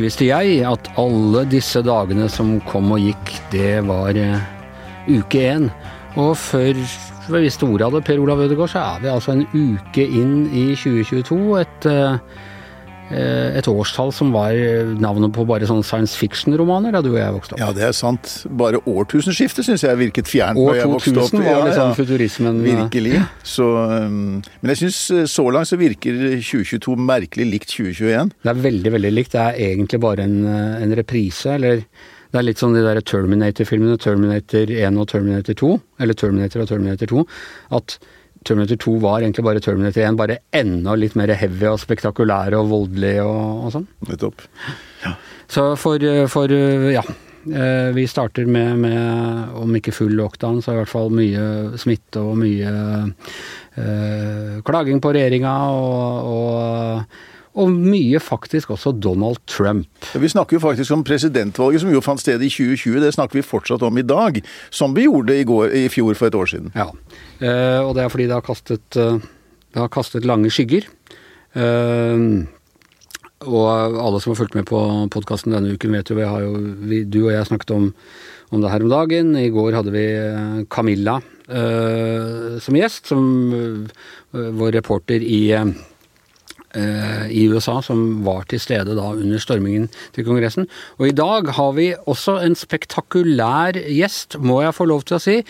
Ikke visste jeg at alle disse dagene som kom og gikk, det var uh, uke én. Og før vi visste ordet av det, Per Olav Ødegaard, så er vi altså en uke inn i 2022. Et Eh, et årstall som var navnet på bare sånne science fiction-romaner da du og jeg vokste opp. Ja, det er sant. Bare årtusenskiftet syns jeg virket fjernt da jeg vokste opp. År 2000 var liksom ja, futurismen. Eh, virkelig. Så, um, men jeg syns eh, så langt så virker 2022 merkelig likt 2021. Det er veldig, veldig likt. Det er egentlig bare en, en reprise, eller det er litt sånn de der Terminator-filmene, Terminator 1 og Terminator 2, eller Terminator og Terminator 2, at Terminator 2 var egentlig bare Terminator 1, bare enda litt mer heavy og spektakulær og voldelig og, og sånn. Nettopp. Ja. Så for, for, ja. Eh, vi starter med, med, om ikke full lockdown, så i hvert fall mye smitte og mye eh, klaging på regjeringa og, og og mye faktisk også Donald Trump. Vi snakker jo faktisk om presidentvalget som jo fant sted i 2020. Det snakker vi fortsatt om i dag, som vi gjorde i, går, i fjor for et år siden. Ja, eh, og det er fordi det har kastet, eh, det har kastet lange skygger. Eh, og alle som har fulgt med på podkasten denne uken, vet jo, vi har jo vi, du og jeg snakket om, om, det her om dagen. I går hadde vi eh, Camilla eh, som gjest, som uh, vår reporter i Eh, i USA som var til stede da under stormingen til Kongressen. Og i dag har vi også en spektakulær gjest, må jeg få lov til å si.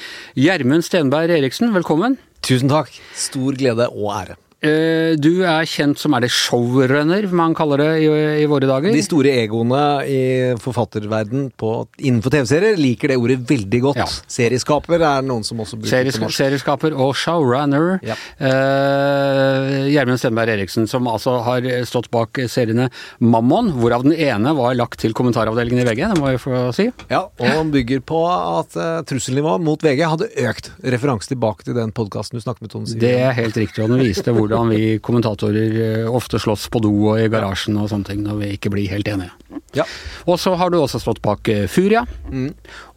Gjermund Stenberg Eriksen, velkommen. Tusen takk. Stor glede og ære. Eh, du er kjent som er det showrunner, man kaller det i, i våre dager? De store egoene i forfatterverden på, innenfor TV-serier liker det ordet veldig godt. Ja. Serieskaper er noen som også bruker Series, norsk. Serieskaper og showrunner. Ja. Eh, Gjermund Stenberg Eriksen, som altså har stått bak seriene Mammon, hvorav den ene var lagt til kommentaravdelingen i VG, det må jeg få si. Ja, og han bygger på at uh, trusselnivået mot VG hadde økt. Referanse tilbake til den podkasten du snakket med Tone Siv. Det er helt riktig, og den viste hvor hvordan vi kommentatorer eh, ofte slåss på do og i garasjen og sånne ting når vi ikke blir helt enige. Ja. Og så har du også stått bak eh, Furia, mm.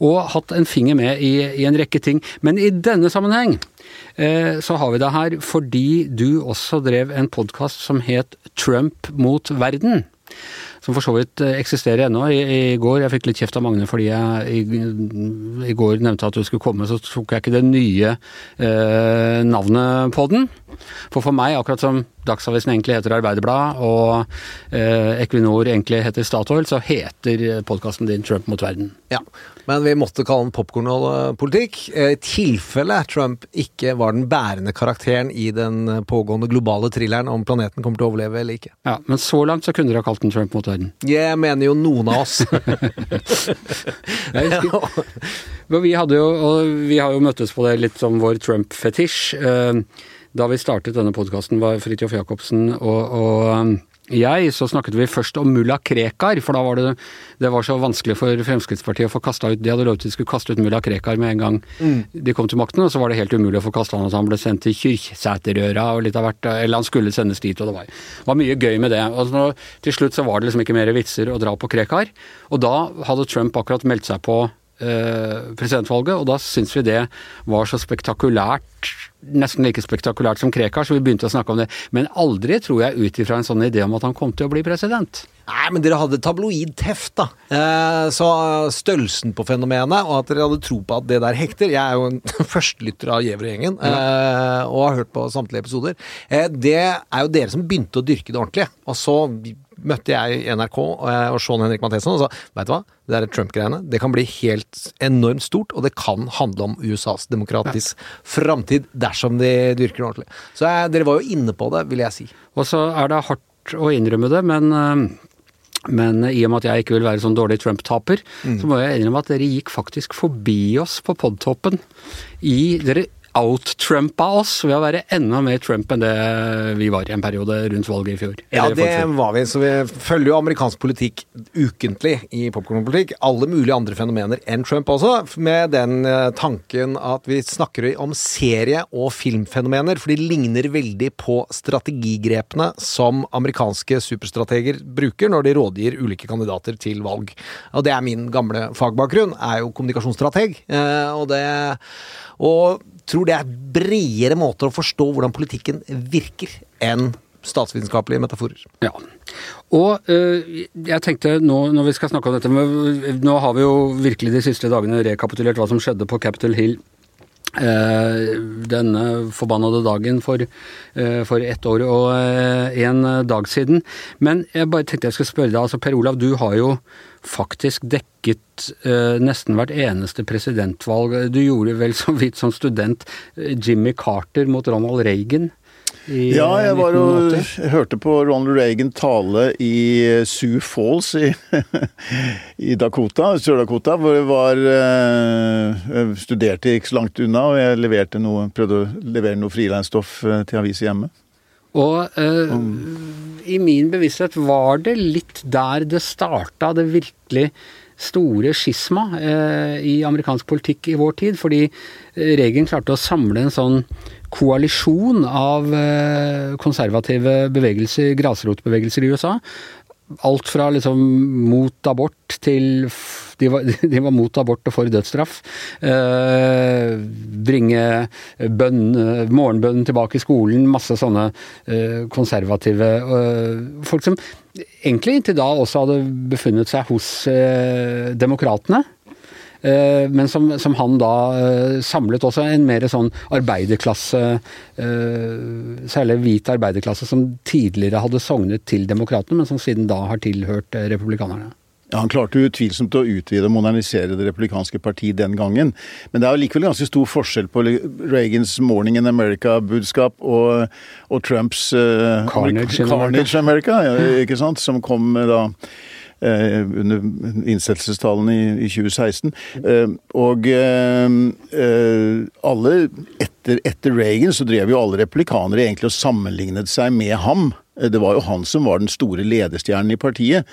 og hatt en finger med i, i, en rekke ting. Men i denne sammenheng eh, så har vi deg her fordi du også drev en podkast som het Trump mot verden som for så vidt eh, eksisterer ennå. I, I, går jeg fikk litt kjeft av Magne fordi jeg i, i, går nevnte at du skulle komme, så tok jeg ikke det nye eh, navnet på den. For for meg, akkurat som Dagsavisen egentlig heter Arbeiderbladet, og eh, Equinor egentlig heter Statoil, så heter podkasten din Trump mot verden. Ja, men vi måtte kalle den popkornpolitikk. I tilfelle Trump ikke var den bærende karakteren i den pågående globale thrilleren om planeten kommer til å overleve eller ikke. Ja, Men så langt så kunne dere ha kalt den Trump mot verden? Jeg mener jo noen av oss. vi hadde jo, og vi har jo møttes på det litt som vår Trump-fetisj. Eh, da vi startet denne podkasten, var Fridtjof Jacobsen og, og jeg, så snakket vi først om mulla Krekar, for da var det, det var så vanskelig for Fremskrittspartiet å få kasta ut De hadde lovet de skulle kaste ut mulla Krekar med en gang mm. de kom til makten, og så var det helt umulig å få kasta han, at han ble sendt til Kyrksæterøra og litt av hvert, eller han skulle sendes dit, og det var, var mye gøy med det. Og så, til slutt så var det liksom ikke mer vitser å dra på Krekar, og da hadde Trump akkurat meldt seg på presidentvalget, og da syntes vi det var så spektakulært nesten like spektakulært som Krekar, så vi begynte å snakke om det. Men aldri, tror jeg, ut ifra en sånn idé om at han kom til å bli president. Nei, men dere hadde tabloid teft, da. Eh, så størrelsen på fenomenet, og at dere hadde tro på at det der hekter Jeg er jo en førstelytter av Gjever-gjengen, eh, og har hørt på samtlige episoder. Eh, det er jo dere som begynte å dyrke det ordentlig. Og så møtte jeg i NRK eh, og Sean Henrik Matheson og sa veit du hva, det der Trump-greiene det kan bli helt enormt stort, og det kan handle om USAs demokratisk ja. framtid dersom de dyrker det ordentlig. Så jeg, dere var jo inne på det, vil jeg si. Og så er det hardt å innrømme det, men eh, men i og med at jeg ikke vil være sånn dårlig Trump-taper, mm. så må jeg innrømme at dere gikk faktisk forbi oss på podtoppen. I, dere out-trumpa oss ved å være enda mer Trump enn det vi var i en periode rundt valget i fjor. Ja, det var vi. Så vi følger jo amerikansk politikk ukentlig i popkornpolitikk. Alle mulige andre fenomener enn Trump også, med den eh, tanken at vi snakker om serie- og filmfenomener, for de ligner veldig på strategigrepene som amerikanske superstrateger bruker når de rådgir ulike kandidater til valg. Og det er min gamle fagbakgrunn, er jo kommunikasjonsstrateg. Eh, og det og tror det er bredere måter å forstå hvordan politikken virker, enn statsvitenskapelige metaforer. Ja. Og øh, jeg tenkte nå når vi skal snakke om dette men Nå har vi jo virkelig de siste dagene rekapitulert hva som skjedde på Capitol Hill. Uh, denne forbannede dagen for, uh, for ett år og uh, en dag siden. Men jeg bare tenkte jeg skulle spørre deg, altså Per Olav, du har jo faktisk dekket nesten hvert eneste presidentvalg. Du gjorde vel så vidt som student Jimmy Carter mot Ronald Reagan. Ja, jeg var og hørte på Ronald Reagan tale i Sioux Falls i, i Dakota, Sør-Dakota, hvor jeg var jeg studerte ikke så langt unna, og jeg noe, prøvde å levere noe frilansstoff til aviser hjemme. Og eh, i min bevissthet var det litt der det starta, det virkelig store skisma eh, i amerikansk politikk i vår tid. Fordi Reagan klarte å samle en sånn koalisjon av konservative bevegelser, grasrotbevegelser i USA. Alt fra liksom mot abort til De var, de var mot abort og for dødsstraff. Eh, bringe bønn, morgenbønnen tilbake i skolen. Masse sånne eh, konservative eh, folk som egentlig inntil da også hadde befunnet seg hos demokratene. Men som, som, han da samlet også en mer sånn arbeiderklasse, særlig hvit arbeiderklasse, som tidligere hadde sognet til demokratene, men som siden da har tilhørt republikanerne. Ja, Han klarte utvilsomt å utvide og modernisere det republikanske partiet den gangen. Men det er jo likevel ganske stor forskjell på Reagans 'Morning in America'-budskap og, og, Trumps uh, Carnage, Carnage America, ja, ikke sant? som kom da Uh, under innsettelsestalen i, i 2016. Uh, og uh, alle etter, etter, Reagan så drev jo alle replikanere egentlig og sammenlignet seg med ham. Det var jo han som var den store ledestjernen i partiet.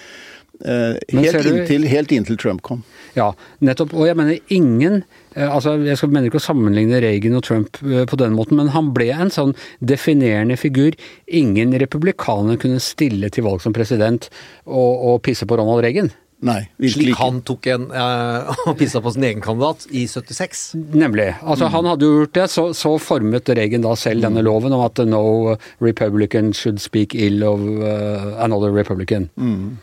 Helt inntil, helt, inntil, Trump kom. Ja, nettopp. Og jeg mener ingen altså Jeg skal, mener ikke å sammenligne Reagan og Trump på den måten, men han ble en sånn definerende figur. Ingen republikaner kunne stille til valg som president og, og pisse på Ronald Reagan. Nei, Slik han tok en uh, og pissa på sin egen kandidat i 76. Nemlig. Altså mm. Han hadde jo gjort det, så, så, formet Reagan da selv denne loven om at no republican should speak ill of uh, another republican. Mm.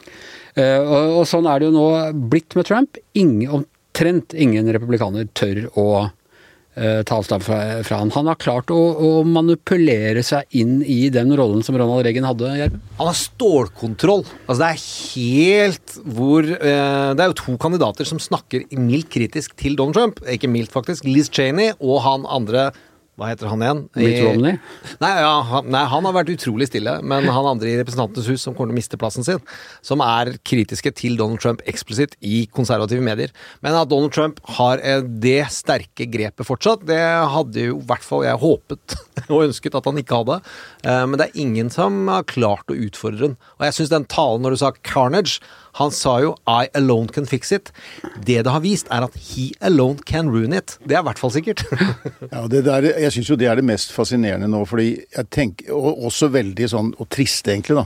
Uh, og, sånn er det jo nå blitt med Trump. Ingen, omtrent ingen republikaner tør å uh, ta avstand fra, fra, han. Han har klart å, å, manipulere seg inn i den rollen som Ronald Reagan hadde. Hjelp. Han har stålkontroll. Altså Det er helt hvor eh, Det er jo to kandidater som snakker mildt kritisk til Donald Trump. Ikke mildt, faktisk. Liz Cheney og han andre hva heter han igjen? Mitt Romney? Nei, ja, han, nei, han har vært utrolig stille. Men han andre i Representantenes hus som kommer til å miste plassen sin, som er kritiske til Donald Trump eksplisitt i konservative medier. Men at Donald Trump har det sterke grepet fortsatt, det hadde jo i hvert fall jeg håpet og ønsket at han ikke hadde. Men det er ingen som har klart å utfordre den. Og jeg syns den talen når du sa 'carnage' Han sa jo 'I alone can fix it'. Det det har vist, er at 'he alone can ruin it'. Det er i hvert fall sikkert. ja, det der, Jeg syns jo det er det mest fascinerende nå, fordi jeg tenker, og også veldig sånn, og trist egentlig, da,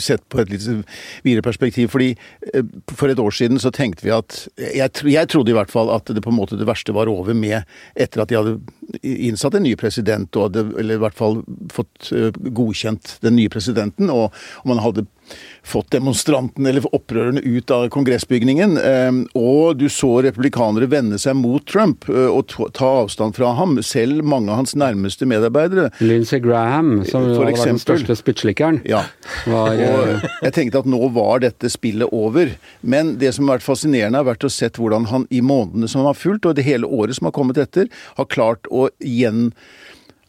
sett på et litt videre perspektiv. fordi eh, for et år siden så tenkte vi at jeg, jeg trodde i hvert fall at det på en måte det verste var over med etter at de hadde innsatt en ny president, og hadde, eller i hvert fall fått eh, godkjent den nye presidenten, og, og man hadde fått demonstrantene eller opprørerne ut av kongressbygningen. Ehm, og du så republikanere vende seg mot Trump eh, og ta avstand fra ham. Selv mange av hans nærmeste medarbeidere. Lindsey Graham, som var den største spyttslikkeren. Ja. Var, og eh, jeg tenkte at nå var dette spillet over. Men det som har vært fascinerende, har vært å se hvordan han i månedene som han har fulgt, og det hele året som har kommet etter, har klart å igjen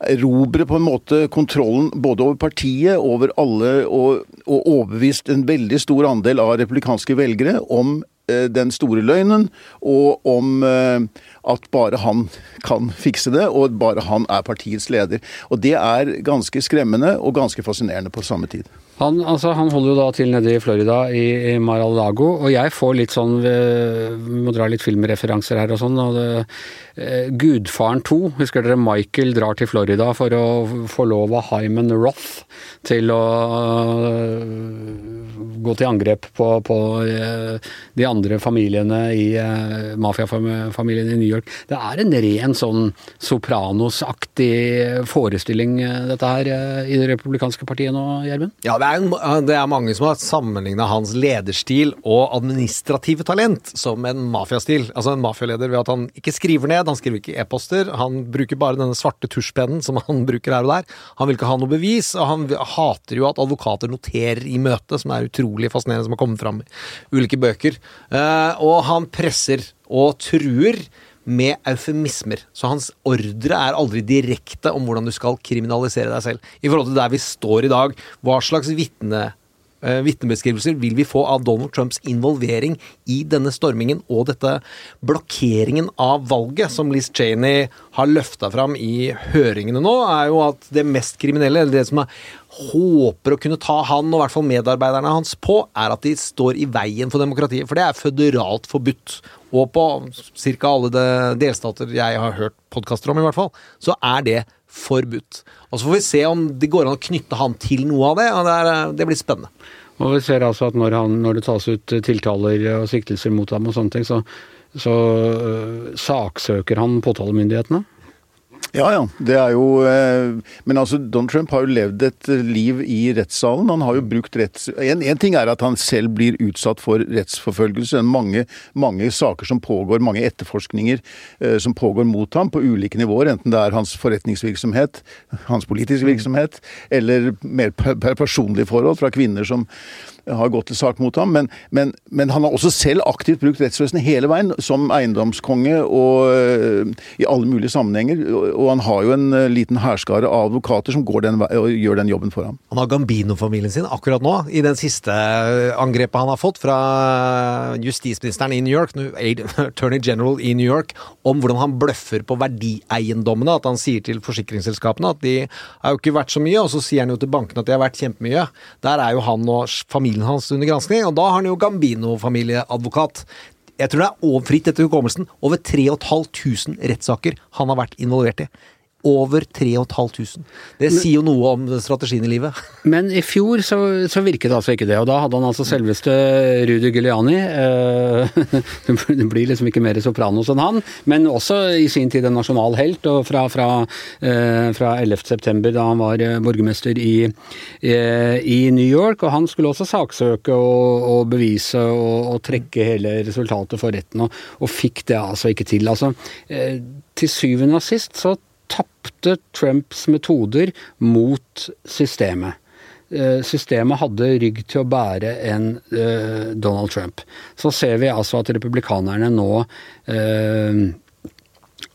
erobre på en måte kontrollen både over partiet, over alle, og, og overbevist en veldig stor andel av republikanske velgere om eh, den store løgnen, og om eh, at bare han kan fikse det, og bare han er partiets leder. Og det er ganske skremmende og ganske fascinerende på samme tid. Han, altså, han holder jo da til nede i Florida, i, i Mar-a-Lago, og jeg får litt sånn eh, Vi må dra litt filmreferanser her og sånn. og det, eh, Gudfaren 2, husker dere Michael drar til Florida for å få lov av Hyman Roth til å øh, gå til angrep på, på øh, de andre familiene i øh, mafiafamilien i New York. Det er en ren sånn Sopranos-aktig forestilling, dette her, i det republikanske partiet nå, Gjermund? Ja, det er, det er mange som har sammenligna hans lederstil og administrative talent som en mafiastil. Altså en mafialeder ved at han ikke skriver ned, han skriver ikke e-poster, han bruker bare denne svarte tusjpennen som han bruker her og der. Han vil ikke ha noe bevis, og han hater jo at advokater noterer i møtet, som er utrolig fascinerende, som har kommet fram i ulike bøker. Eh, og han presser og truer med eufemismer. Så hans ordre er aldri direkte om hvordan du skal kriminalisere deg selv. I forhold til der vi står i dag, hva slags vitne eh, vitnebeskrivelser vil vi få av Donald Trumps involvering i denne stormingen og dette blokkeringen av valget, som Liz Cheney har løfta fram i høringene nå, er jo at det mest kriminelle, eller det som er håper å kunne ta han og i hvert fall medarbeiderne hans på, er at de står i veien for demokratiet. For det er føderalt forbudt. Og på ca. alle de delstater jeg har hørt podkaster om, i hvert fall, så er det forbudt. Og så får vi se om det går an å knytte han til noe av det, og det, er, det blir spennende. Og vi ser altså at når, han, når det tas ut tiltaler og siktelser mot ham og sånne ting, så, så øh, saksøker han påtalemyndighetene. Ja ja, det er jo eh, Men altså, Donald Trump har jo levd et liv i rettssalen. Han har jo brukt retts... En, en ting er at han selv blir utsatt for rettsforfølgelse. Mange, mange saker som pågår, mange etterforskninger eh, som pågår mot ham på ulike nivåer. Enten det er hans forretningsvirksomhet, hans politiske virksomhet, eller mer personlige forhold fra kvinner som har gått til sak mot ham. Men, men, men han har også selv aktivt brukt rettsvesenet hele veien, som eiendomskonge og uh, i alle mulige sammenhenger. Og han har jo en uh, liten hærskare av advokater som går den og gjør den jobben for ham. Han har Gambino-familien sin akkurat nå, i den siste eh, angrepet han har fått fra justisministeren i New York, Attorney General i New York, om hvordan han bløffer på verdieiendommene. At han sier til forsikringsselskapene at de har jo ikke vært så mye, og så sier han jo til bankene at de har vært kjempemye. Der er jo han og familien familien hans under granskning, og da har han jo Gambino-familieadvokat. Jeg tror det er fritt etter hukommelsen over 3500 rettssaker han har vært involvert i over 3500. Det sier jo noe om strategien i livet. Men i fjor så, så, virket altså ikke det, og da hadde han altså selveste Rudi Giuliani. Eh, det blir liksom ikke mer Sopranos enn han, men også i sin tid en nasjonal helt. og Fra, fra, eh, fra 11.9, da han var eh, borgermester i, i, New York. og Han skulle også saksøke og, og bevise og, og, trekke hele resultatet for retten, og, og fikk det altså ikke til. altså til syvende og sist så tapte Trumps metoder mot systemet. Eh, systemet hadde rygg til å bære en uh, Donald Trump. Så ser vi altså at republikanerne nå uh,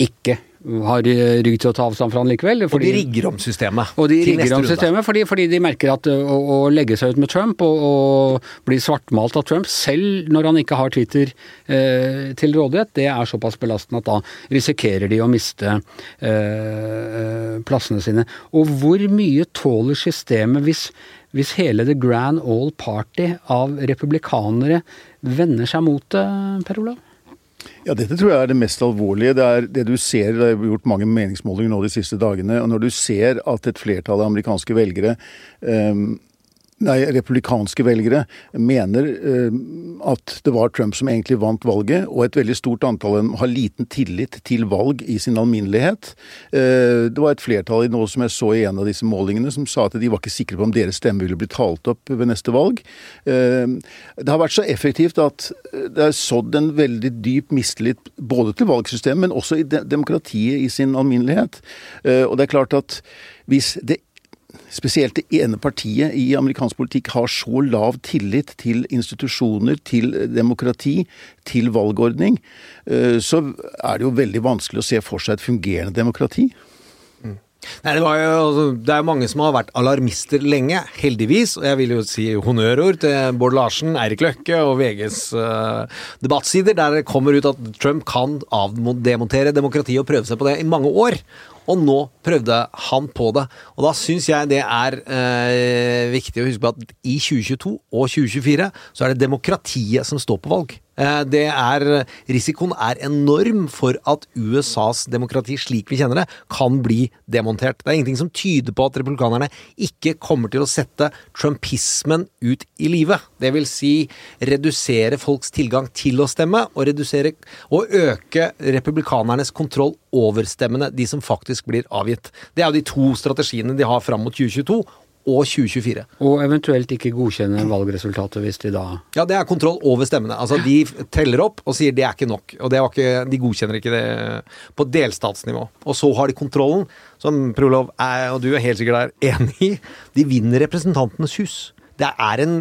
ikke har rygg til å ta avstand fra han likevel. Fordi, og de rigger om systemet. Og de rigger om systemet fordi, fordi, de merker at å, å, legge seg ut med Trump og, og, bli svartmalt av Trump, selv når han ikke har Twitter eh, til rådighet, det er såpass belastende at da risikerer de å miste eh, plassene sine. Og hvor mye tåler systemet hvis, hvis hele the grand all party av republikanere vender seg mot det, Per Olav? Ja, Dette tror jeg er det mest alvorlige. Det er det du ser, det er gjort mange meningsmålinger nå de siste dagene. og Når du ser at et flertall av amerikanske velgere um, nei, republikanske velgere mener eh, at det var Trump som egentlig vant valget, og et veldig stort antall av dem har liten tillit til valg i sin alminnelighet. Eh, det var et flertall i noe som jeg så i en av disse målingene, som sa at de var ikke sikre på om deres stemme ville bli talt opp ved neste valg. Eh, det har vært så effektivt at det er sådd en veldig dyp mistillit både til valgsystemet, men også i demokratiet i sin alminnelighet. Eh, og det er klart at hvis det spesielt det ene partiet i amerikansk politikk har så lav tillit til institusjoner, til demokrati, til valgordning, eh, så er det jo veldig vanskelig å se for seg et fungerende demokrati. Mm. Nei, det, jo, altså, det er mange som har vært alarmister lenge, heldigvis. Og jeg vil jo si honnørord til Bård Larsen, Eirik Løkke og VGs uh, debattsider, der det kommer ut at Trump kan avdemontere demokratiet og prøve seg på det i mange år. Og nå prøvde han på det. Og da syns jeg det er eh, viktig å huske på at i 2022 og 2024 så er det demokratiet som står på valg. Eh, det er, risikoen er enorm for at USAs demokrati, slik vi kjenner det, kan bli demontert. Det er ingenting som tyder på at republikanerne ikke kommer til å sette trumpismen ut i livet. Det vil si redusere folks tilgang til å stemme, og, redusere, og øke republikanernes kontroll over stemmene, de som faktisk blir avgitt. Det er jo de to strategiene de har fram mot 2022 og 2024. Og eventuelt ikke godkjenne valgresultatet hvis de da Ja, det er kontroll over stemmene. Altså, De teller opp og sier det er ikke nok. Og ikke, de godkjenner ikke det på delstatsnivå. Og så har de kontrollen, som Prolov er, og du er helt sikkert er enig i. De vinner Representantenes hus. Det er en,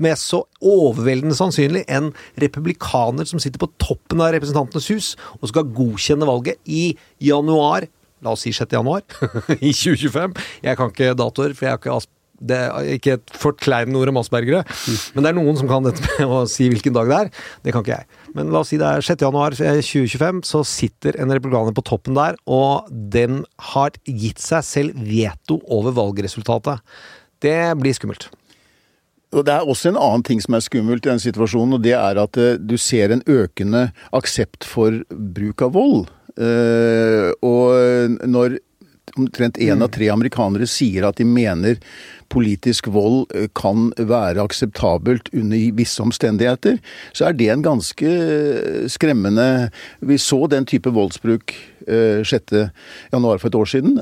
med så overveldende sannsynlig en republikaner som sitter på toppen av Representantenes hus og skal godkjenne valget i januar La oss si 6. januar i 2025. Jeg kan ikke datoer, for jeg har ikke asp det er ikke et forkleinende ord om aspergere, men det er noen som kan dette med å si hvilken dag det er. Det kan ikke jeg. Men la oss si det er 6. januar 2025, så sitter en republikaner på toppen der, og den har gitt seg selv veto over valgresultatet. Det blir skummelt. Og Det er også en annen ting som er skummelt i den situasjonen, og det er at eh, du ser en økende aksept for bruk av vold. Uh, og når omtrent én av tre amerikanere sier at de mener politisk vold eh, kan være akseptabelt under visse omstendigheter, så er det en ganske eh, skremmende Vi så den type voldsbruk 6. januar for et år siden.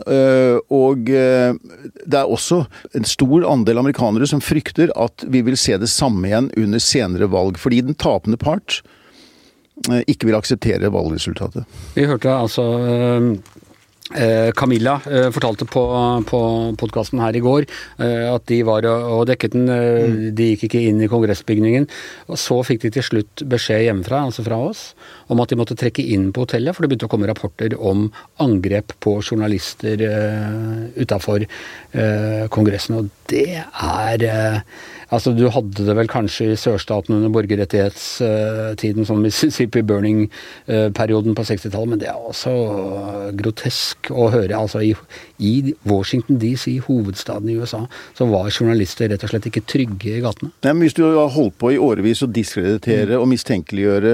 Og det er også en stor andel amerikanere som frykter at vi vil se det samme igjen under senere valg. Fordi den tapende part Eh, ikke vil akseptere valgresultatet. Vi hørte altså eh, eh, Camilla fortalte på, på podkasten her i går at de var og dekket den. Mm. De gikk ikke inn i kongressbygningen. og Så fikk de til slutt beskjed hjemmefra, altså fra oss, om at de måtte trekke inn på hotellet, for det begynte å komme rapporter om angrep på journalister uh, utafor Kongressen. Og det er Altså, du hadde det vel kanskje i sørstaten under borgerrettighetstiden, sånn Mississippi Burning-perioden på 60-tallet, men det er også grotesk å høre. Altså, i, i Washington DC, hovedstaden i USA, så var journalister rett og slett ikke trygge i gatene. Nei, men Hvis du har holdt på i årevis å diskreditere mm. og mistenkeliggjøre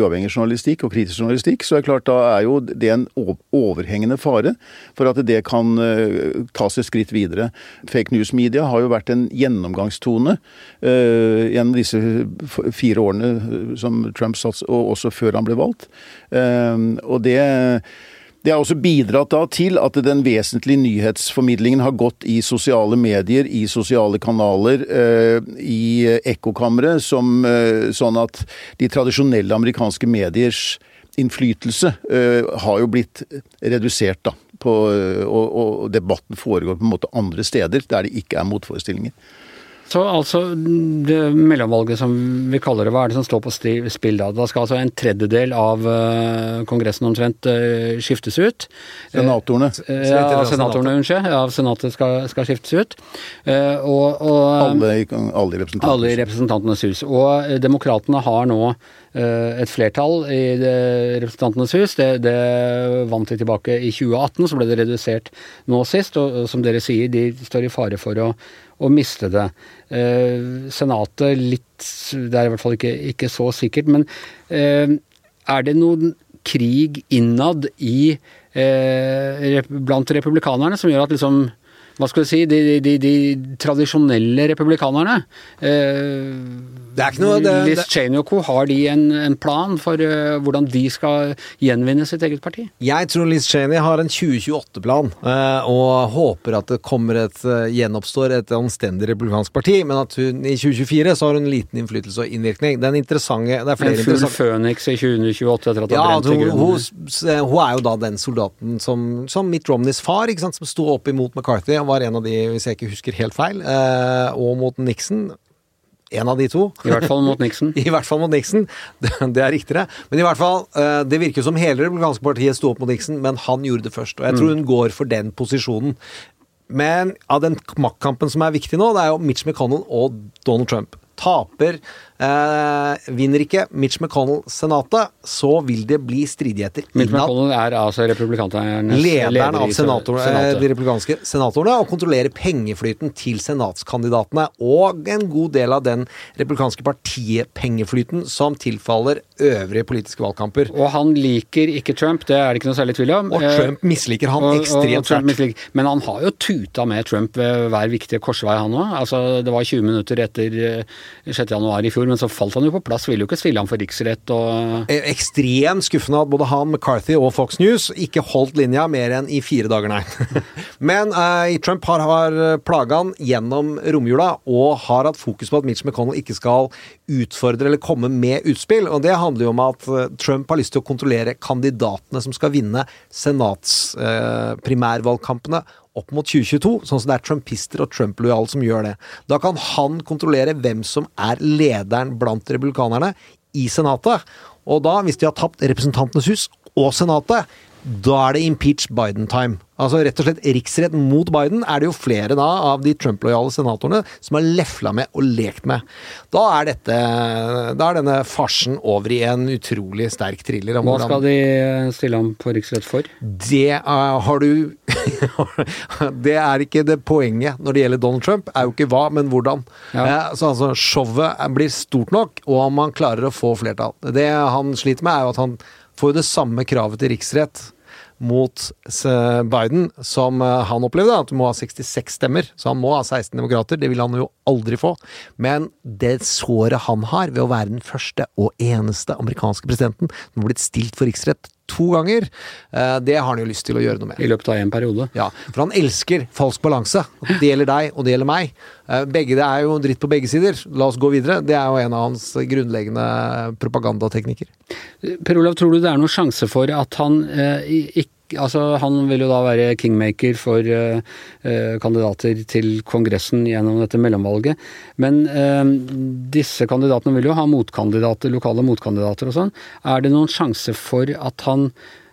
uavhengig journalistikk og kritisk journalistikk, så er det klart da er jo det en overhengende fare for at det kan uh, tas et skritt videre. Fake news-media har jo vært en gjennomgangstone uh, gjennom disse fire årene eh, som Trump satt, og også før han ble valgt. Uh, og det det har også bidratt da til at den vesentlige nyhetsformidlingen har gått i sosiale medier, i sosiale kanaler, i ekkokamre, som, sånn at de tradisjonelle amerikanske mediers innflytelse har jo blitt redusert, da. På, og, og, debatten foregår på en måte andre steder, der det ikke er motforestillinger. Så altså, det mellomvalget som vi kaller det, hva er det som står på spill da? Da skal altså en tredjedel av uh, Kongressen omtrent uh, skiftes ut. Senatorene. Uh, ja, senatorene, unnskyld. Ja, Senatet skal, skal skiftes ut. og, og alle, alle, i alle i Representantenes hus. Og demokratene har nå et flertall i Representantenes hus. Det, det, vant de tilbake i 2018, så ble det redusert nå sist. Og som dere sier, de står i fare for å å miste det. Eh, senatet litt Det er i hvert fall ikke, ikke så sikkert. Men eh, er det noen krig innad i eh, blant republikanerne som gjør at liksom hva skal du si, de, de, de tradisjonelle republikanerne. Eh, det er ikke noe, det, Liz Cheney og co. har de en, en plan for uh, hvordan de skal gjenvinne sitt eget parti? Jeg tror Liz Cheney har en 2028-plan, uh, og håper at det kommer et uh, gjenoppstår et anstendig republikansk parti, men at hun i 2024 så har hun liten innflytelse og innvirkning. Den interessante det er flere En full Phoenix i 2028 etter at ja, har brent til grunnen? Hun, hun, er jo da den soldaten som, som Mitt Romneys far, ikke sant, som sto opp imot McCarthy. og var en av de, hvis jeg ikke husker helt feil, og mot Nixon. En av de to. I hvert fall mot Nixon. I hvert fall mot Nixon. Det, det er riktigere. Men i hvert fall, eh, det virker som hele republikanske partiet sto opp mot Nixon, men han gjorde det først. Og jeg tror mm. hun går for den posisjonen. Men av den maktkampen som er viktig nå, det er jo Mitch McConnell og Donald Trump. Taper Eh, vinner ikke Mitch McConnell Senatet, så vil det bli stridigheter Mitch innad. McConnell er altså republikanernes Lederen leder av senator, eh, Senatet. de republikanske senatorene og kontrollerer pengeflyten til senatskandidatene og en god del av den republikanske partipengeflyten som tilfaller øvrige politiske valgkamper. Og han liker ikke Trump, det er det ikke noe særlig tvil om. Og Eh, Trump misliker han og- ekstremt sterkt. Men han har jo tuta med Trump ved hver viktige korsvei, han òg. Altså, det var 20 minutter etter eh, 6. januar i fjor, men så falt han jo på plass. Ville jo ikke stille ham for riksrett og Eh, Ekstremt skuffende at både han, McCarthy og Fox News ikke holdt linja mer enn i fire dager, nei. Men eh, Trump har, har plaga han gjennom romjula og har hatt fokus på at Mitch McConnell ikke skal utfordre eller komme med utspill. Og det handler jo om at eh, Trump har lyst til å kontrollere kandidatene som skal vinne senatsprimærvalgkampene. Opp mot 2022, sånn som det er trumpister og Trump-lojale som gjør det. Da kan han kontrollere hvem som er lederen blant republikanerne i Senatet. Og da, hvis de har tapt Representantenes hus og Senatet, da er det impeach Biden-time. Altså rett og slett riksrett mot Biden er det jo flere da av de Trump-lojale senatorene som har lefla med og lekt med. Da er dette Da er denne farsen over i en utrolig sterk thriller. Hva hvordan- skal de stille ham på riksrett for? det eh, har du Det er ikke det poenget når det gjelder Donald Trump. Er jo ikke hva, men hvordan. Ja. Eh, så altså, showet blir stort nok, og om han klarer å få flertall. Det han sliter med, er jo at han får jo det samme kravet til riksrett mot Biden som eh, han opplevde, at du må ha 66 stemmer. Så han må ha 16 demokrater. Det vil han jo aldri få. Men det såret han har ved å være den første og eneste amerikanske presidenten som har blitt stilt for riksrett to ganger, eh, det har han jo lyst til å gjøre noe med. I løpet av en periode. Ja, for han elsker falsk balanse. Det gjelder deg, og det gjelder meg. Eh, Begge, det er jo dritt på begge sider. La oss gå videre. Det er jo en av hans grunnleggende propagandateknikker. Per Olav, tror du det er noen sjanse for at han eh, ikke Altså, Han vil jo da være kingmaker for eh, kandidater til Kongressen gjennom dette mellomvalget. Men eh, disse kandidatene vil jo ha motkandidater, lokale motkandidater og sånn. Er det noen sjanse for at han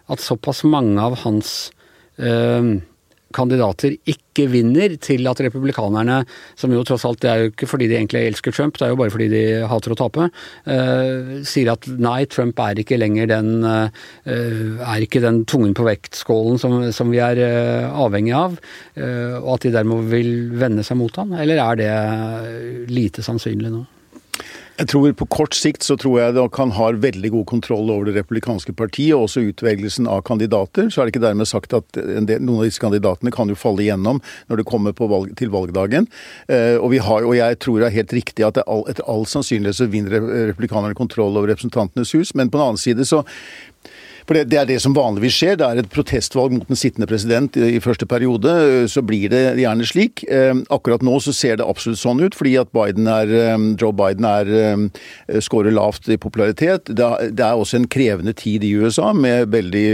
At såpass mange av hans eh, kandidater ikke vinner til at republikanerne, som jo tross alt det er jo ikke fordi de egentlig elsker Trump, det er jo bare fordi de hater å tape, uh, sier at nei, Trump er ikke lenger den uh, er ikke den tungen på vektskålen som, som vi er uh, avhengig av, og at de dermed vil vende seg mot han, eller er det lite sannsynlig nå? Jeg tror På kort sikt så tror jeg at han har veldig god kontroll over det republikanske partiet, og også utvelgelsen av kandidater. Så er det ikke dermed sagt at del, noen av disse kandidatene kan jo falle igjennom når det kommer valg, til valgdagen. Eh, og, har, og jeg tror det er helt riktig at all, etter all sannsynlighet så vinner republikanerne kontroll over Representantenes hus, men på den annen side så for det, det er det som vanligvis skjer. Det er et protestvalg mot den sittende president i, i første periode. Så blir det gjerne slik. Eh, akkurat nå så ser det absolutt sånn ut, fordi at Biden er, eh, Joe Biden er, skårer lavt i popularitet. Det er, også en krevende tid i USA, med veldig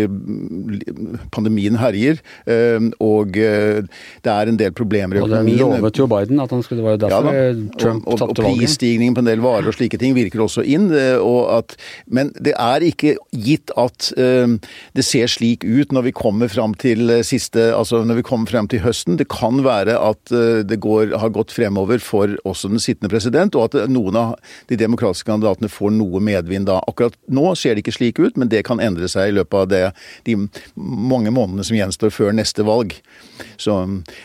Pandemien herjer, eh, og det er en del problemer i økonomien. Og den lovet jo Biden at han skulle, være derfor Ja. Trump og, og, og tapte valget. prisstigningen på en del varer og slike ting virker også inn. Og at, men det er ikke gitt at det ser slik ut når vi kommer fram til eh, siste, altså når vi kommer frem til høsten. Det kan være at eh, det går, har gått fremover for også den sittende president, og at noen av de demokratiske kandidatene får noe medvind da. Akkurat nå ser det ikke slik ut, men det kan endre seg i løpet av det, de mange månedene som gjenstår før neste valg. Så,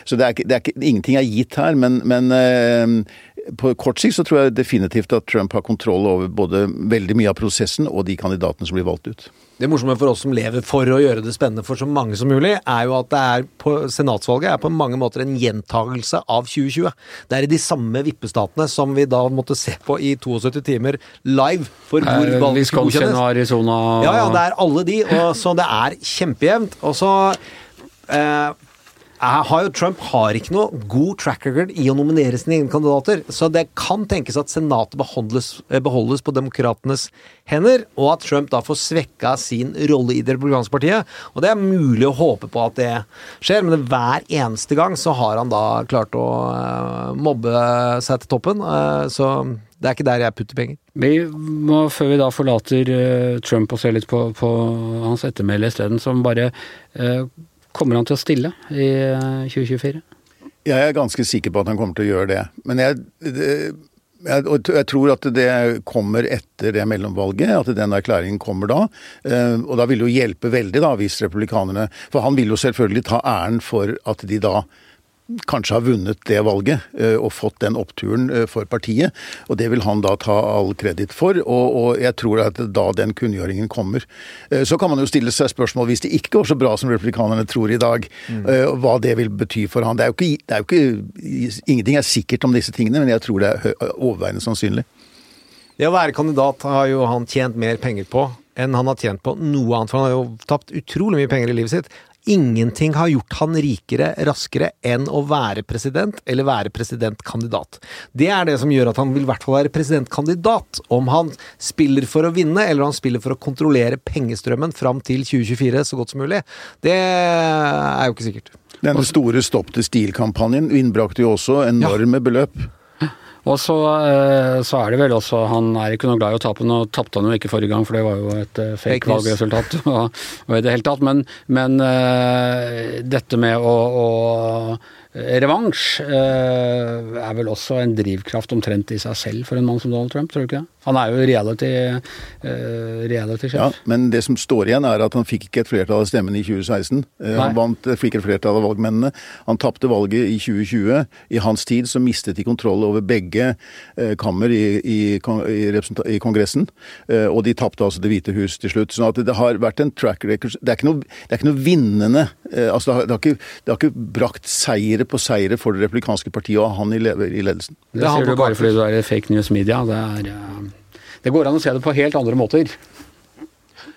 så det er, det er ingenting er gitt her, men, men eh, på kort sikt så tror jeg definitivt at Trump har kontroll over både veldig mye av prosessen og de kandidatene som blir valgt ut. Det morsomme for oss som lever for å gjøre det spennende for så mange som mulig, er jo at det er på senatsvalget er på mange måter en gjentagelse av 2020. Det er i de samme vippestatene som vi da måtte se på i 72 timer live for hvor Eh, valget skulle Wisconsin godkjennes. Arizona Ja, ja, det er alle de, og så det er kjempejevnt. Og så eh, har jo Trump har ikke noe god track record i å nominere sine egne kandidater, så det kan tenkes at Senatet beholdes, eh, beholdes på demokratenes hender, og at Trump da får svekka sin rolle i det republikanske partiet. Og det er mulig å håpe på at det skjer, men hver eneste gang så har han da klart å eh, mobbe seg til toppen, eh, så det er ikke der jeg putter penger. Vi må, før vi da forlater eh, Trump og ser litt på, på hans ettermæle isteden, som bare Kommer han til å stille i eh, 2024? Jeg er ganske sikker på at han kommer til å gjøre det. Men jeg, Jeg, jeg tror at det kommer etter det mellomvalget, at den erklæringen kommer da. Eh, og da vil det jo hjelpe veldig da, hvis republikanerne For han vil jo selvfølgelig ta æren for at de da kanskje har vunnet det valget eh, og fått den oppturen eh, for partiet. Og det vil han da ta all kreditt for, og, og jeg tror at da den kunngjøringen kommer. Eh, så kan man jo stille seg spørsmål, hvis det ikke går så bra som republikanerne tror i dag, mm. hva det vil bety for han. Det er, ikke, det er jo ikke, Ingenting er sikkert om disse tingene, men jeg tror det er overveiende sannsynlig. Det å være kandidat har jo han tjent mer penger på enn han har tjent på noe annet. For han har jo tapt utrolig mye penger i livet sitt. Ingenting har gjort han rikere raskere enn å være president eller være presidentkandidat. Det er det som gjør at han vil i hvert fall være presidentkandidat. Om han spiller for å vinne, eller om han spiller for å kontrollere pengestrømmen fram til 2024 så godt som mulig, det er jo ikke sikkert. Denne store Stopp til stil-kampanjen innbrakte jo også enorme ja. beløp. Og så, eh, så, er det vel også Han er ikke noe glad i å tape. Nå tapte han jo ikke forrige gang, for det var jo et uh, fake, valgresultat. og, og, i det hele tatt. Men, men uh, dette med å, å Revansj eh, er vel også en drivkraft omtrent i seg selv for en mann som Donald Trump, tror du ikke det? Han er jo reality-sjef. Eh, reality ja, men det som står igjen, er at han fikk ikke et flertall av stemmene i 2016. Eh, han vant, fikk et flertall av valgmennene. Han tapte valget i 2020. I hans tid så mistet de kontroll over begge kammer i, i, i, i Kongressen. og de tapte altså Det hvite hus til slutt. sånn at det har vært en track record Det er ikke noe, det er ikke noe vinnende altså det har, det, har ikke, det har ikke brakt seier seire på seire for det republikanske partiet og han i, i ledelsen. Det, det sier du bare fordi du er i fake news media. Det, eh, det går an å se det på helt andre måter.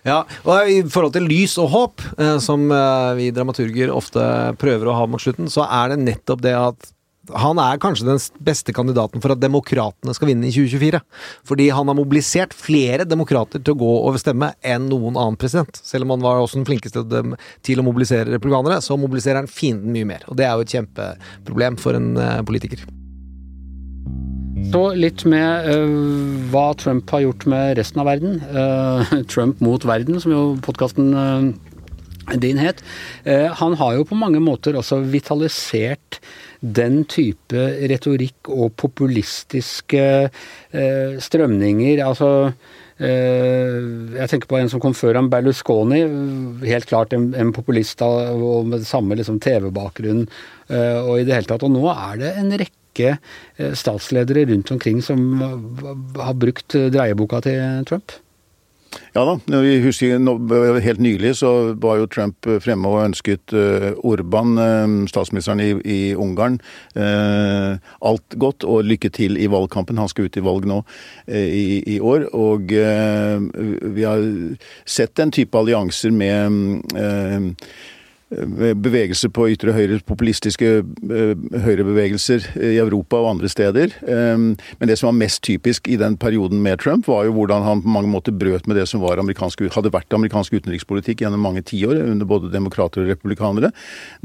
Ja, og I forhold til lys og håp, eh, som eh, vi dramaturger ofte prøver å ha mot slutten, så er det nettopp det at han er kanskje den beste kandidaten for at demokratene skal vinne i 2024. Fordi han har mobilisert flere demokrater til å gå over stemme enn noen annen president. Selv om han var også den flinkeste til å mobilisere republikanere, så mobiliserer han fienden mye mer. Og det er jo et kjempeproblem for en eh, politiker. Så litt med uh, hva Trump har gjort med resten av verden. Uh, Trump mot verden, som jo podkasten uh, din het. han har jo på mange måter også vitalisert den type retorikk og populistiske eh, strømninger. Altså eh, jeg tenker på en som kom før ham, Berlusconi. Helt klart en, en populist og med samme liksom, TV-bakgrunn eh, og i det hele tatt. Og nå er det en rekke eh, statsledere rundt omkring som har brukt dreieboka til Trump. Ja da. vi husker Helt nylig så var jo Trump fremme og ønsket eh, Orban, eh, statsministeren i, i Ungarn, eh, alt godt og lykke til i valgkampen. Han skal ut i valg nå i, i år. Og vi har sett den type allianser med bevegelser på ytre høyre, populistiske eh, høyrebevegelser i Europa og andre steder. Eh, men det som var mest typisk i den perioden med Trump, var jo hvordan han på mange måter brøt med det som hadde vært amerikansk utenrikspolitikk gjennom mange tiår, under både demokrater og republikanere.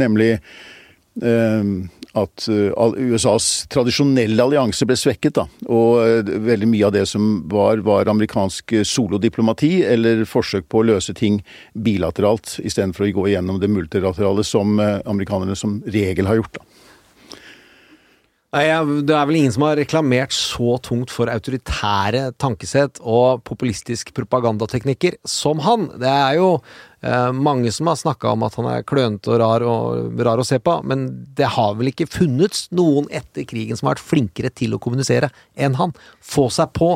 Nemlig at eh, USAs tradisjonelle allianse ble svekket. Da. Og eh, veldig mye av det som var, var amerikansk solodiplomati, eller forsøk på å løse ting bilateralt, istedenfor å gå igjennom det multilaterale som eh, amerikanerne som regel har gjort. Da. Det er vel ingen som har reklamert så tungt for autoritære tankesett og populistisk propagandateknikker som han. Det er jo eh, mange som har snakka om at han er klønete og rar, og rar å se på, men det har vel ikke funnets noen etter krigen som har vært flinkere til å kommunisere enn han. Få seg på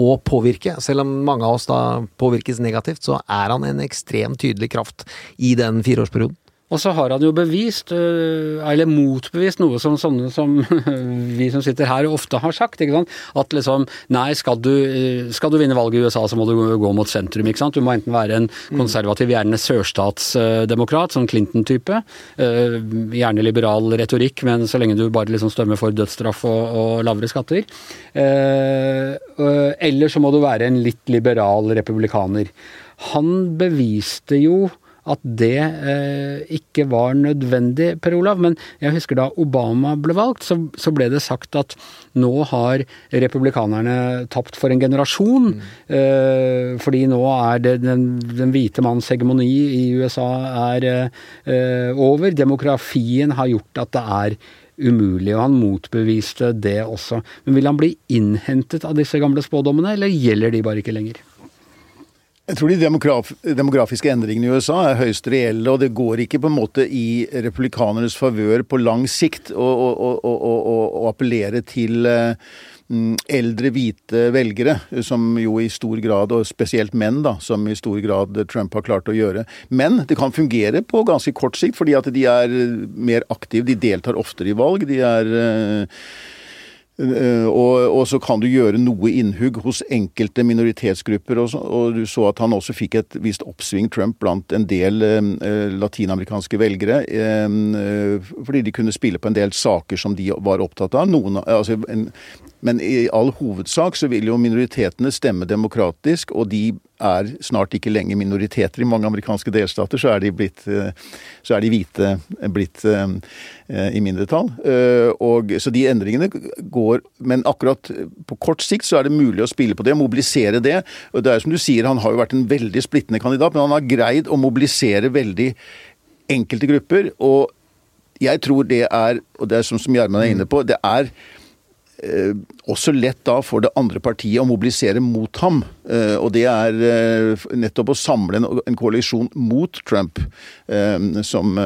og påvirke. Selv om mange av oss da påvirkes negativt, så er han en ekstremt tydelig kraft i den fireårsperioden. Og så har han jo bevist, øh, eller motbevist, noe som sånne som vi som sitter her ofte har sagt. ikke sant? At liksom Nei, skal du, øh, skal du vinne valget i USA, så må du gå mot sentrum. ikke sant? Du må enten være en mm. konservativ, gjerne sørstatsdemokrat, sånn Clinton-type. Øh, gjerne liberal retorikk, men så lenge du bare liksom stemmer for dødsstraff og, og lavere skatter. Eller så må du være en litt liberal republikaner. Han beviste jo at det eh, ikke var nødvendig, Per Olav. Men jeg husker da Obama ble valgt, så, så ble det sagt at nå har republikanerne tapt for en generasjon. Mm. Eh, fordi nå er det den, den hvite manns hegemoni i USA er eh, over. Demografien har gjort at det er umulig, og han motbeviste det også. Men vil han bli innhentet av disse gamle spådommene, eller gjelder de bare ikke lenger? Jeg tror de demograf demografiske endringene i USA er høyst reelle, og det går ikke på en måte i republikanernes favør på lang sikt å, å, å, å appellere til uh, eldre hvite velgere, som jo i stor grad, og spesielt menn, da, som i stor grad Trump har klart å gjøre. Men det kan fungere på ganske kort sikt, fordi at de er mer aktive, de deltar oftere i valg. de er Eh, og, og, så kan du gjøre noe innhugg hos enkelte minoritetsgrupper. Og, så, og du så at han også fikk et visst oppsving, Trump, blant en del eh, latinamerikanske velgere. Eh, fordi de kunne spille på en del saker som de var opptatt av. Noen, altså, en, men i all hovedsak så vil jo minoritetene stemme demokratisk, og de er snart ikke lenger minoriteter. I mange amerikanske delstater så er de, blitt, eh, så er de hvite blitt uh, i mindretall. Uh, og, så de endringene går Men akkurat på kort sikt så er det mulig å spille på det, mobilisere det. Og det er som du sier, han har jo vært en veldig splittende kandidat, men han har greid å mobilisere veldig enkelte grupper. Og jeg tror det er, og det er som Gjermund er inne på, det er Eh, også lett da for det andre partiet å mobilisere mot ham. Eh, og det er eh, nettopp å samle en koalisjon mot Trump som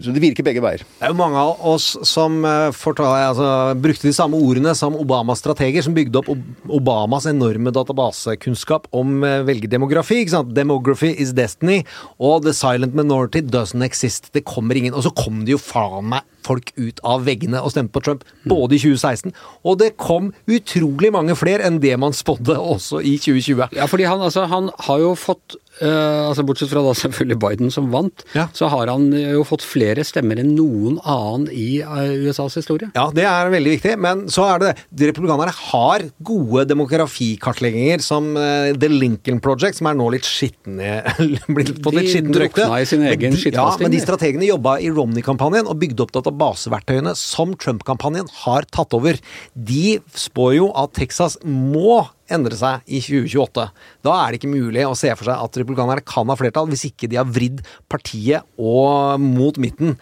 så det virker begge veier. Det er jo mange av oss som fortalte, altså, brukte de samme ordene som Obamas strateger, som bygde opp Obamas enorme databasekunnskap om velgerdemografi. ikke sant? 'Demography is destiny', og 'The silent minority doesn't exist'. Det kommer ingen Og så kom det jo faen meg folk ut av veggene og stemte på Trump, både i 2016, og det kom utrolig mange flere enn det man spådde også i 2020. Ja, fordi han, altså, han har jo fått Uh, altså Bortsett fra da selvfølgelig Biden som vant, ja. så har han jo fått flere stemmer enn noen annen i uh, USAs historie. Ja, det er veldig viktig, men så er det det. De republikanerne har gode demografikartlegginger som uh, The Lincoln Project, som er nå litt skitne blitt litt skittent rykte. i sin egen Ja, men de strategene jobba i Romney-kampanjen og bygde opp databaseverktøyene som Trump-kampanjen har tatt over. De spår jo at Texas må endre seg i 2028. Da er det ikke mulig å se for seg at republikanerne kan ha flertall, hvis ikke de har vridd partiet og mot midten.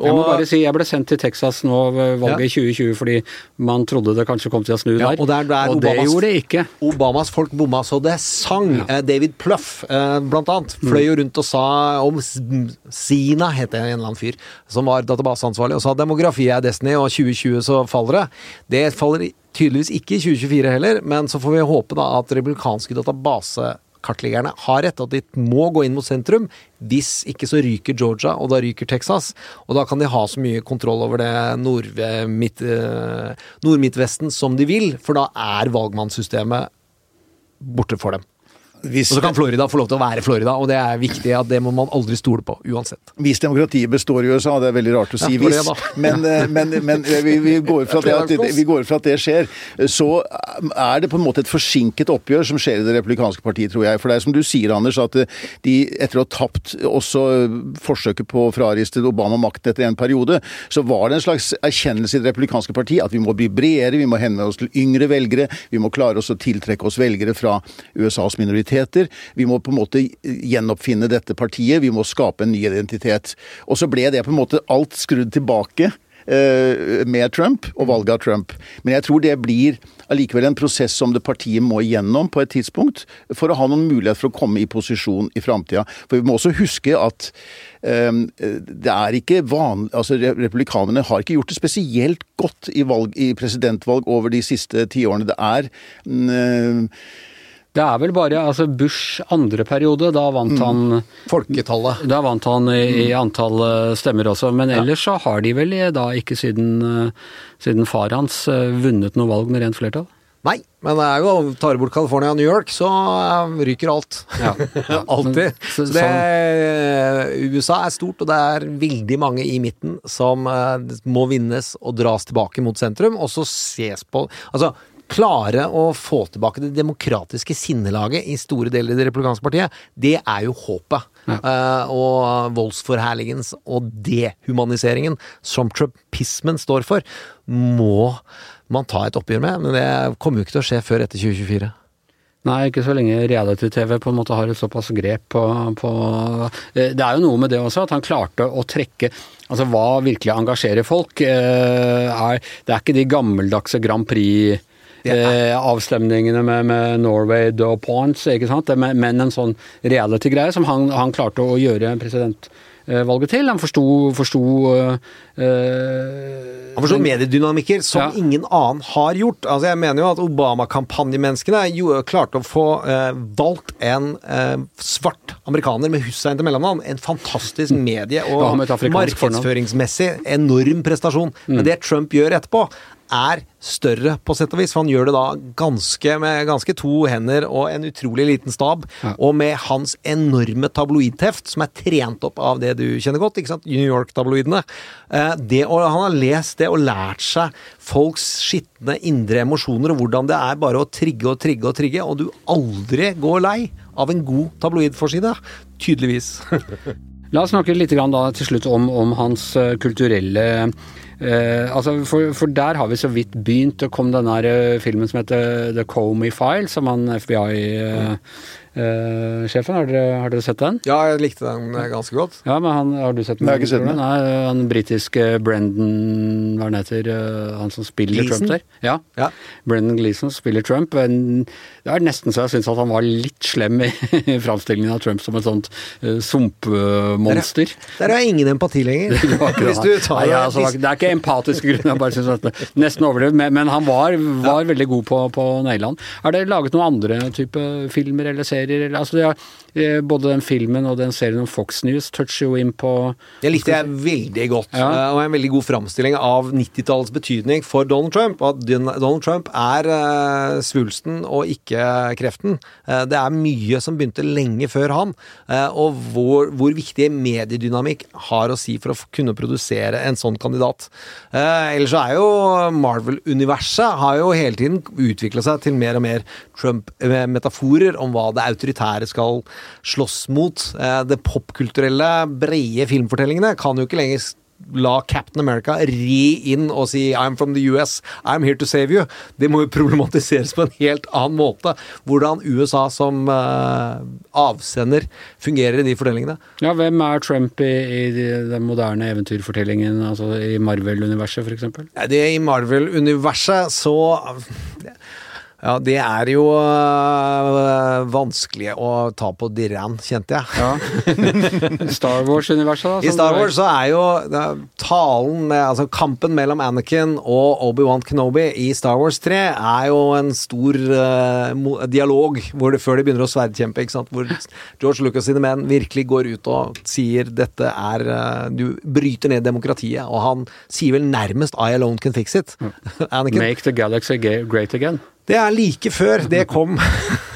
Og, jeg må bare si, jeg ble sendt til Texas nå ved valget i 2020 fordi man trodde det kanskje kom til å snu ja, der. Og, der, der og det gjorde det ikke. Obamas folk bomma så det sang. Ja. Eh, David Pluff, eh, blant annet, fløy jo rundt og sa om Sina, het det en eller annen fyr, som var databaseansvarlig, og sa demografi er Destiny, og 2020 så faller det. Det faller tydeligvis ikke i 2024 heller, men så får vi håpe da at republikanske databasekartleggerne har rett, at de må gå inn mot sentrum. Hvis ikke så ryker Georgia, og da ryker Texas. Og da kan de ha så mye kontroll over det nord-midtvesten nord som de vil, for da er valgmannssystemet borte for dem. Hvis, og så kan Florida få lov til å være Florida, og det er viktig at det må man aldri stole på, uansett. Hvis demokratiet består i USA, det er veldig rart å si ja, hvis, men, eh, men, men eh, vi, vi, går at, vi går fra at det skjer, så er det på en måte et forsinket oppgjør som skjer i det republikanske partiet, tror jeg. For det er som du sier, Anders, at eh, de etter å ha tapt også forsøket på å frariste Obama makten etter en periode, så var det en slags erkjennelse i det republikanske partiet at vi må bli bredere, vi må henvende oss til yngre velgere, vi må klare oss å tiltrekke oss velgere fra USAs minoritet minoriteter. Vi må på en måte gjenoppfinne dette partiet, vi må skape en ny identitet. Og så ble det på en måte alt skrudd tilbake eh, med Trump og valget av Trump. Men jeg tror det blir allikevel en prosess som det partiet må igjennom på et tidspunkt, for å ha noen mulighet for å komme i posisjon i framtida. For vi må også huske at um, det er ikke vanlig Altså, republikanerne har ikke gjort det spesielt godt i, valg, i presidentvalg over de siste tiårene. Det er um, det er vel bare altså Bush andre periode, da vant mm. han Folketallet. Da vant han i, i mm. antall eh, stemmer også, men ellers ja. så har de vel da ikke siden, eh, siden far hans eh, vunnet noe valg med rent flertall? Nei, men det er jo tar bort California og New York, så ryker alt. Ja. Alltid. Så det, USA er stort, og det er veldig mange i midten som må vinnes og dras tilbake mot sentrum, og så ses på Altså, klare å få tilbake det demokratiske sinnelaget i store deler i det republikanske partiet, det er jo håpet. Ja. Uh, og voldsforherligens og dehumaniseringen som trumpismen står for, må man ta et oppgjør med. Men det kommer jo ikke til å skje før etter 2024. Nei, ikke så lenge reality-TV på en måte har et såpass grep på, på eh, Det er jo noe med det også, at han klarte å trekke Altså hva virkelig engasjerer folk. eh, Er, det er ikke de gammeldagse Grand Prix-avstemningene med, med Norway og Points, er Men en sånn reality-greie som han, han klarte å gjøre presidentvalget til. Han forsto, forsto eh, eh, Han forsto mediedynamikker som Ja. ingen annen har gjort. Altså Jeg mener jo at Obama-kampanjemenneskene klarte å få eh, valgt en eh, svart amerikaner med Hussein til mellomnavn. En fantastisk medie- og fornavn. markedsføringsmessig enorm prestasjon. Mm. Men det Trump gjør etterpå, er større, på sett og vis. For han gjør det da ganske med ganske to hender og en utrolig liten stab. Ja. Og med hans enorme tabloidteft, som er trent opp av det du kjenner godt, ikke sant? New York-tabloidene. Eh, det, og han har lest det og lært seg folks skitne indre emosjoner, og hvordan det er bare å trigge og trigge og trigge, og du aldri går lei av en god tabloidforside. Tydeligvis. La oss snakke litt grann da til slutt om, om hans eh, kulturelle eh, altså for, for der har vi så vidt begynt. Det kom denne eh, filmen som heter The Comey File, som han FBI-sjefen. har, dere- har dere sett den? Ja, jeg likte den eh, ganske godt. Ja, men han, Har du sett den? Nei, jeg har ikke sett den. Nei, Han britiske Brendan Hva han heter eh, han som spiller Gleason? Trump der? Ja. Ja. Brendan Gleeson spiller Trump. En, det er nesten så jeg syns at han var litt slem i, i framstillingen av Trump som et sånt uh, sumpmonster. Der har jeg ingen empati lenger. Det var ikke det. Hvis du tar Nei, altså, det er ikke empatiske grunner, jeg bare synes at det nesten overdrevet. Men, men han var, var veldig god på, på naile. Er det laget noen andre type filmer eller serier? Eller, altså, er, eh, både den filmen og den serien om Fox News toucher jo inn på Det likte jeg veldig godt, Ja. eh, og en veldig god framstilling av 90-tallets betydning for Donald Trump. At Donald Trump er eh, svulsten og ikke kreften. Det er mye som begynte lenge før han, og hvor, hvor viktig mediedynamikk har å si for å kunne produsere en sånn kandidat. Ellers så er jo Marvel-universet har jo hele tiden utvikla seg til mer og mer Trump-metaforer om hva det autoritære skal slåss mot. Eh, det popkulturelle, brede filmfortellingene kan jo ikke lenger la Captain America ri inn og si 'I'm from the US, I'm here to save you'. Det må jo problematiseres på en helt annen måte. Hvordan USA som uh, avsender fungerer i de fortellingene. Ja, hvem er Trump i, i den moderne eventyrfortellingen, altså i Marvel-universet f.eks.? Ja, Det I Marvel-universet så Ja, det er jo øh, vanskelig å ta på dirren, kjente jeg. Ja. Star Wars-universet, da? I Star Wars så er jo er talen med Altså kampen mellom Anakin og Obi-Wan Kenobi i Star Wars 3 er jo en stor øh, dialog hvor det, før de begynner å sverdkjempe, ikke sant. Hvor George Lucas sine menn virkelig går ut og sier dette er øh, Du bryter ned demokratiet, og han sier vel nærmest I alone can fix it. Anakin. Make the galaxy great again. Det er like før det kom.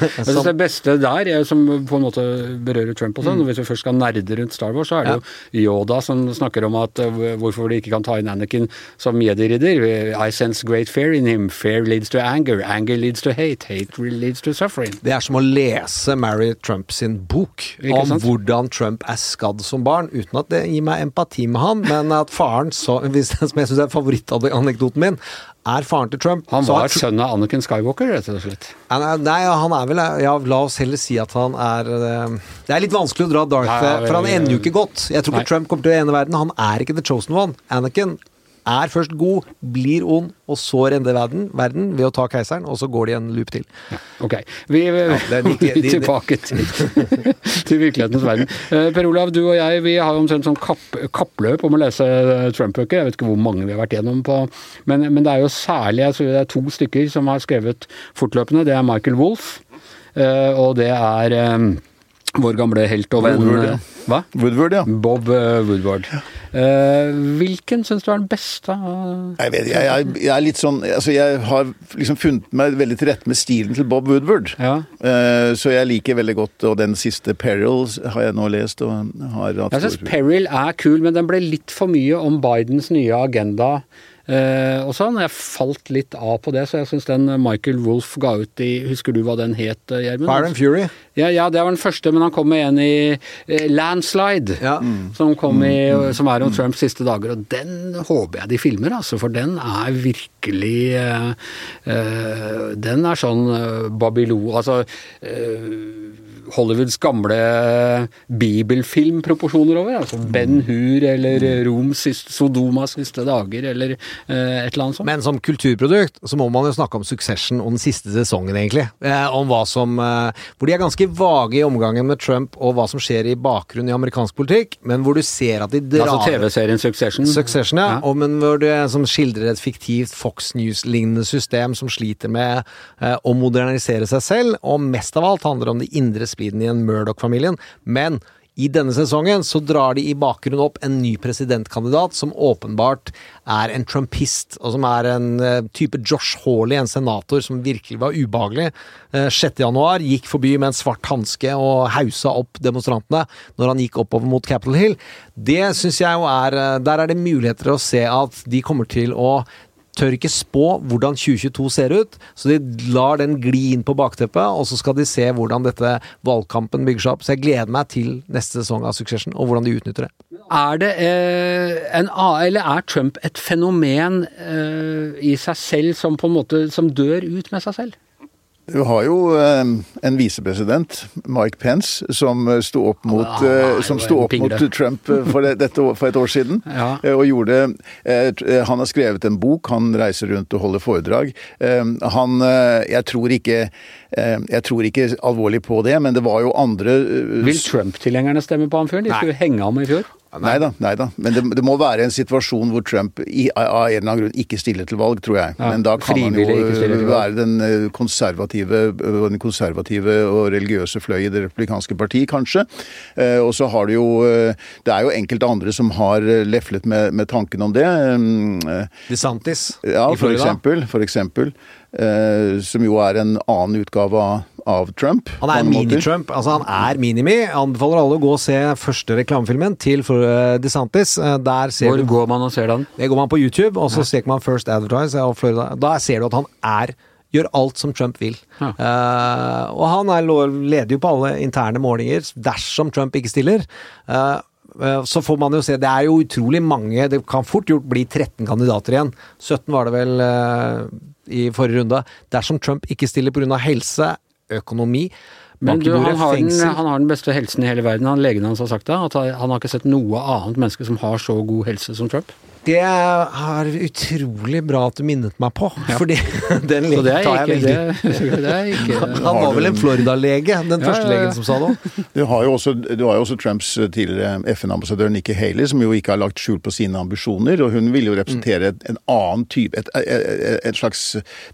Jeg synes det beste der, er, som på en måte berører Trump og sånn, Mm. hvis vi først skal nerde rundt Star Wars, så er det jo Yoda som snakker om at uh, hvorfor de ikke kan ta inn Anakin som medieridder. I sense great fear in him. Fear leads to anger. Anger leads to hate. Hate leads to suffering. Det er som å lese Mary Trump sin bok Ikke om sant? hvordan Trump er skadd som barn, uten at det gir meg empati med han, men at faren, så, hvis, som jeg syns er favorittanekdoten min, er faren til Trump. Han var Tr- sønn av Anakin Skywalker, rett og slett. Nei, han er vel Ja, la oss heller si at han er eh, Det er litt vanskelig å dra Darth, ja, for han ender jo ikke godt. Jeg tror Nei. ikke Trump kommer til å ene verden. Han er ikke the chosen one. Anakin er først god, blir ond, og så redder verden, verden ved å ta keiseren, og så går de en loop til. Ok. Vi, ja, er de- tilbake til, til virkelighetens verden. Eh, Per Olav, du og jeg vi har omtrent sånn kapp, kappløp om å lese eh, Trump-bøker. Jeg vet ikke hvor mange vi har vært gjennom på, men, men det er jo særlig jeg tror det er to stykker som har skrevet fortløpende. Det er Michael Wolff, eh, og det er vår gamle helt og venn Woodward, ja. eh, Hva? Woodward, ja. Bob Woodward. Woodward. Uh, hvilken syns du er den beste? Jeg vet, jeg, jeg, jeg er litt sånn altså Jeg har liksom funnet meg veldig til rette med stilen til Bob Woodward. Ja. Uh, så jeg liker veldig godt Og den siste Peril har jeg nå lest. Jeg syns Peril er kul, men den ble litt for mye om Bidens nye agenda Eh, og sånn. Jeg falt litt av på det, så jeg syns den Michael Wolff ga ut i Husker du hva den het, Gjermund? Fire and Fury. Ja, ja, det var den første, men han kom med en i eh, Landslide. Ja. Som, kom i, som er om Trumps siste dager, og den håper jeg de filmer, altså. For den er virkelig eh, eh, Den er sånn Babylon Altså eh, Hollywoods gamle bibelfilmproporsjoner over. altså Ben Hur eller Roms Sodomas siste dager, eller eh, et eller annet sånt. Men som kulturprodukt så må man jo snakke om Succession og den siste sesongen, egentlig. Eh, om hva som eh, Hvor de er ganske vage i omgangen med Trump og hva som skjer i bakgrunnen i amerikansk politikk, men hvor du ser at de drar Altså TV-serien Succession. Succession, ja. Ja. Og, men hvor det som skildrer et fiktivt Fox News-lignende system som sliter med å modernisere seg selv, og mest av alt handler om de indre spliden i en Murdoch-familien. Men i denne sesongen så drar de i bakgrunnen opp en ny presidentkandidat som åpenbart er en trumpist, og som er en eh, type Josh Hawley, en senator som virkelig var ubehagelig. Eh, 6. januar gikk forbi med en svart hanske og hausa opp demonstrantene når han gikk oppover mot Capitol Hill. Det syns jeg jo er eh, Der er det muligheter å se at de kommer til å tør ikke spå hvordan 2022 ser ut, så de lar den gli inn på bakteppet, og så skal de se hvordan dette valgkampen bygger seg opp. Så jeg gleder meg til neste sesong av Succession, og hvordan de utnytter det. Er det eh, en eller er Trump et fenomen eh, i seg selv som på en måte som dør ut med seg selv? Du har jo eh, en visepresident, Mike Pence, som eh, sto opp mot, ja, eh, som sto opp mot. Trump for, det, dette, for et år siden. Ja. Og gjorde Han har skrevet en bok, han reiser rundt og holder foredrag. Han Jeg tror ikke Jeg tror ikke alvorlig på det, men det var jo andre Vil Trump-tilhengerne stemme på han fyren? De skulle henge ham i fjor. Nei da, nei da. Men det, det må være en situasjon hvor Trump i, av en eller annen grunn ikke stiller til valg, tror jeg. Ja, Men da kan han jo valg. være den eh, konservative, eh, den konservative og religiøse fløy i det republikanske parti, kanskje. Og så har du jo Det er jo enkelte andre som har leflet med, med tanken om det. DeSantis Ja, i for Florida. eksempel. For eksempel eh, som jo er en annen utgave av, av Trump. Han er mini-Trump. Altså, han er minimi. Anbefaler alle å gå og se første reklamefilmen til eh, DeSantis. Eh, Der ser Hvor du går man og ser den? Det går man på YouTube, og så ser man First Advertise av Florida. Da ser du at han er Gjør alt som Trump vil. Ja. Uh, og han er, leder jo på alle interne målinger, dersom Trump ikke stiller. Eh, eh, så får man jo se Det er jo utrolig mange Det kan fort gjort bli 13 kandidater igjen. 17 var det vel i forrige runde. Dersom Trump ikke stiller pga. helse, økonomi Men du, han har, den, han har den beste helsen i hele verden. Han, legen hans har sagt det. At han har ikke sett noe annet menneske som har så god helse som Trump. Det er utrolig bra at du minnet meg på, fordi den legen det tar jeg ikke, veldig det, det er ikke Han var vel en Florida-lege, den Ja, første ja, ja. legen som sa det. Du har jo også, du har jo også Trumps tidligere FN-ambassadør Nikki Haley, som jo ikke har lagt skjul på sine ambisjoner. og Hun ville jo representere mm. en annen type Et, et, et slags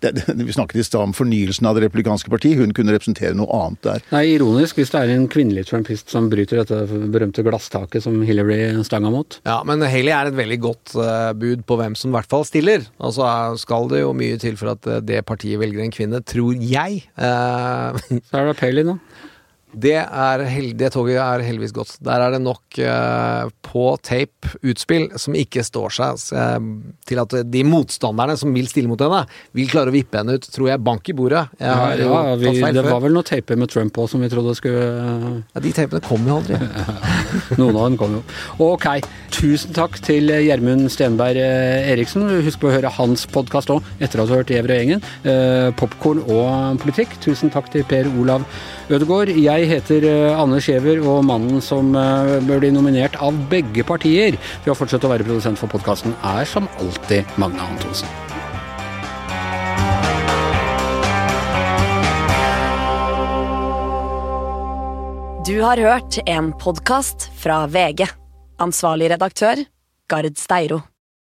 det, det, Vi snakket i stad om fornyelsen av det republikanske parti. Hun kunne representere noe annet der. Nei, ironisk hvis det er en kvinnelig trumpist som bryter dette berømte glasstaket som Hillary stanga mot. Ja, men Haley er et veldig godt bud på hvem som i hvert fall stiller. Og så er- skal det jo mye til for at eh, det partiet velger en kvinne, tror jeg. Eh, Så er det Palin, da. Det, er det toget er heldigvis godt. Der er det nok eh, på tape utspill som ikke står seg eh, til at de motstanderne som vil stille mot henne, vil klare å vippe henne ut, tror jeg. Bank i bordet. Ja, ja, vi, det var vel noen taper med Trump òg som vi trodde skulle Ja, de tapene kommer jo aldri. Noen av dem kom jo. Ok, tusen takk til Gjermund Stenberg eh, Eriksen. Husk på å høre hans podkast òg, etter at du har hørt Gjever og gjengen. Uh, Popkorn og politikk. Tusen takk til Per Olav Ødegaard. Jeg heter eh, Anne Skjever, og mannen som eh, bør bli nominert av begge partier til å fortsette å være produsent for podkasten, er som alltid Magne Antonsen. Du har hørt en podkast fra VG. Ansvarlig redaktør, Gard Steiro.